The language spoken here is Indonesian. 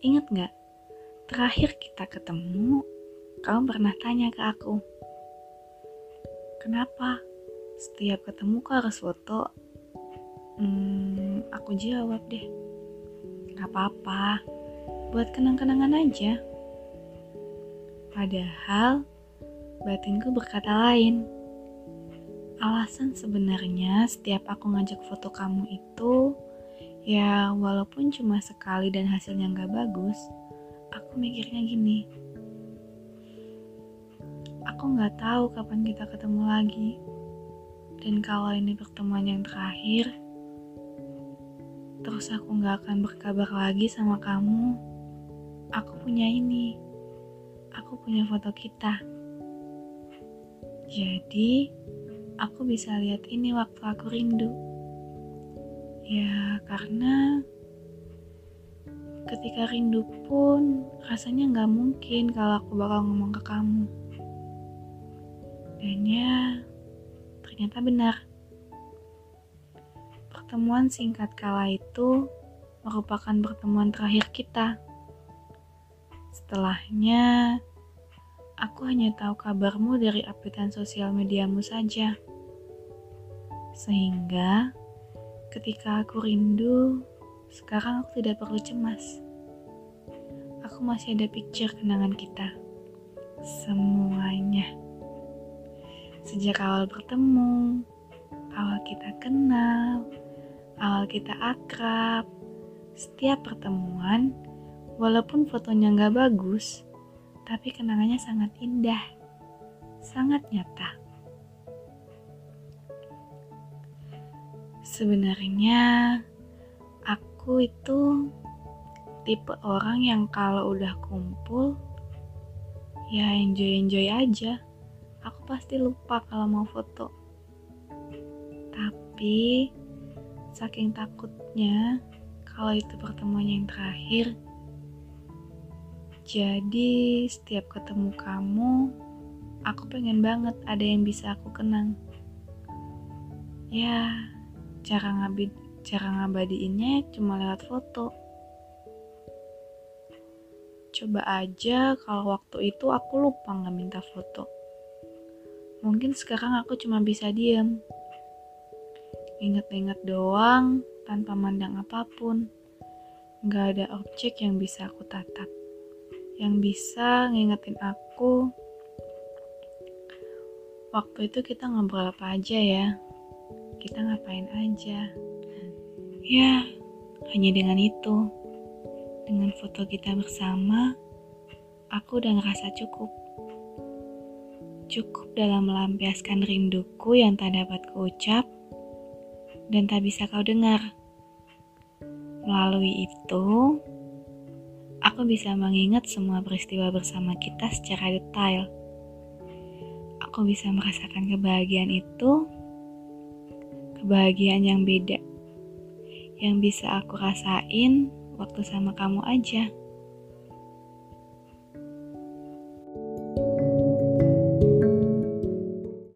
inget gak? Terakhir kita ketemu, kamu pernah tanya ke aku. Kenapa? Setiap ketemu kau harus foto. Hmm, aku jawab deh. Gak apa-apa, buat kenang-kenangan aja. Padahal, batinku berkata lain. Alasan sebenarnya setiap aku ngajak foto kamu itu Ya, walaupun cuma sekali dan hasilnya nggak bagus, aku mikirnya gini. Aku nggak tahu kapan kita ketemu lagi. Dan kalau ini pertemuan yang terakhir, terus aku nggak akan berkabar lagi sama kamu. Aku punya ini. Aku punya foto kita. Jadi, aku bisa lihat ini waktu aku rindu. Ya, karena ketika rindu pun rasanya nggak mungkin kalau aku bakal ngomong ke kamu. Dan ya, ternyata benar. Pertemuan singkat kala itu merupakan pertemuan terakhir kita. Setelahnya, aku hanya tahu kabarmu dari updatean sosial mediamu saja. Sehingga, Ketika aku rindu, sekarang aku tidak perlu cemas. Aku masih ada picture kenangan kita. Semuanya. Sejak awal bertemu, awal kita kenal, awal kita akrab, setiap pertemuan, walaupun fotonya nggak bagus, tapi kenangannya sangat indah, sangat nyata. Sebenarnya aku itu tipe orang yang kalau udah kumpul ya enjoy-enjoy aja. Aku pasti lupa kalau mau foto. Tapi saking takutnya kalau itu pertemuan yang terakhir jadi setiap ketemu kamu aku pengen banget ada yang bisa aku kenang. Ya, cara ngabid cara ngabadiinnya cuma lewat foto. Coba aja kalau waktu itu aku lupa nggak minta foto. Mungkin sekarang aku cuma bisa diem. Inget-inget doang tanpa mandang apa pun. Nggak ada objek yang bisa aku tatap. Yang bisa ngingetin aku. Waktu itu kita ngobrol apa aja ya kita ngapain aja. Ya, hanya dengan itu. Dengan foto kita bersama, aku udah ngerasa cukup. Cukup dalam melampiaskan rinduku yang tak dapat kuucap dan tak bisa kau dengar. Melalui itu, aku bisa mengingat semua peristiwa bersama kita secara detail. Aku bisa merasakan kebahagiaan itu kebahagiaan yang beda yang bisa aku rasain waktu sama kamu aja.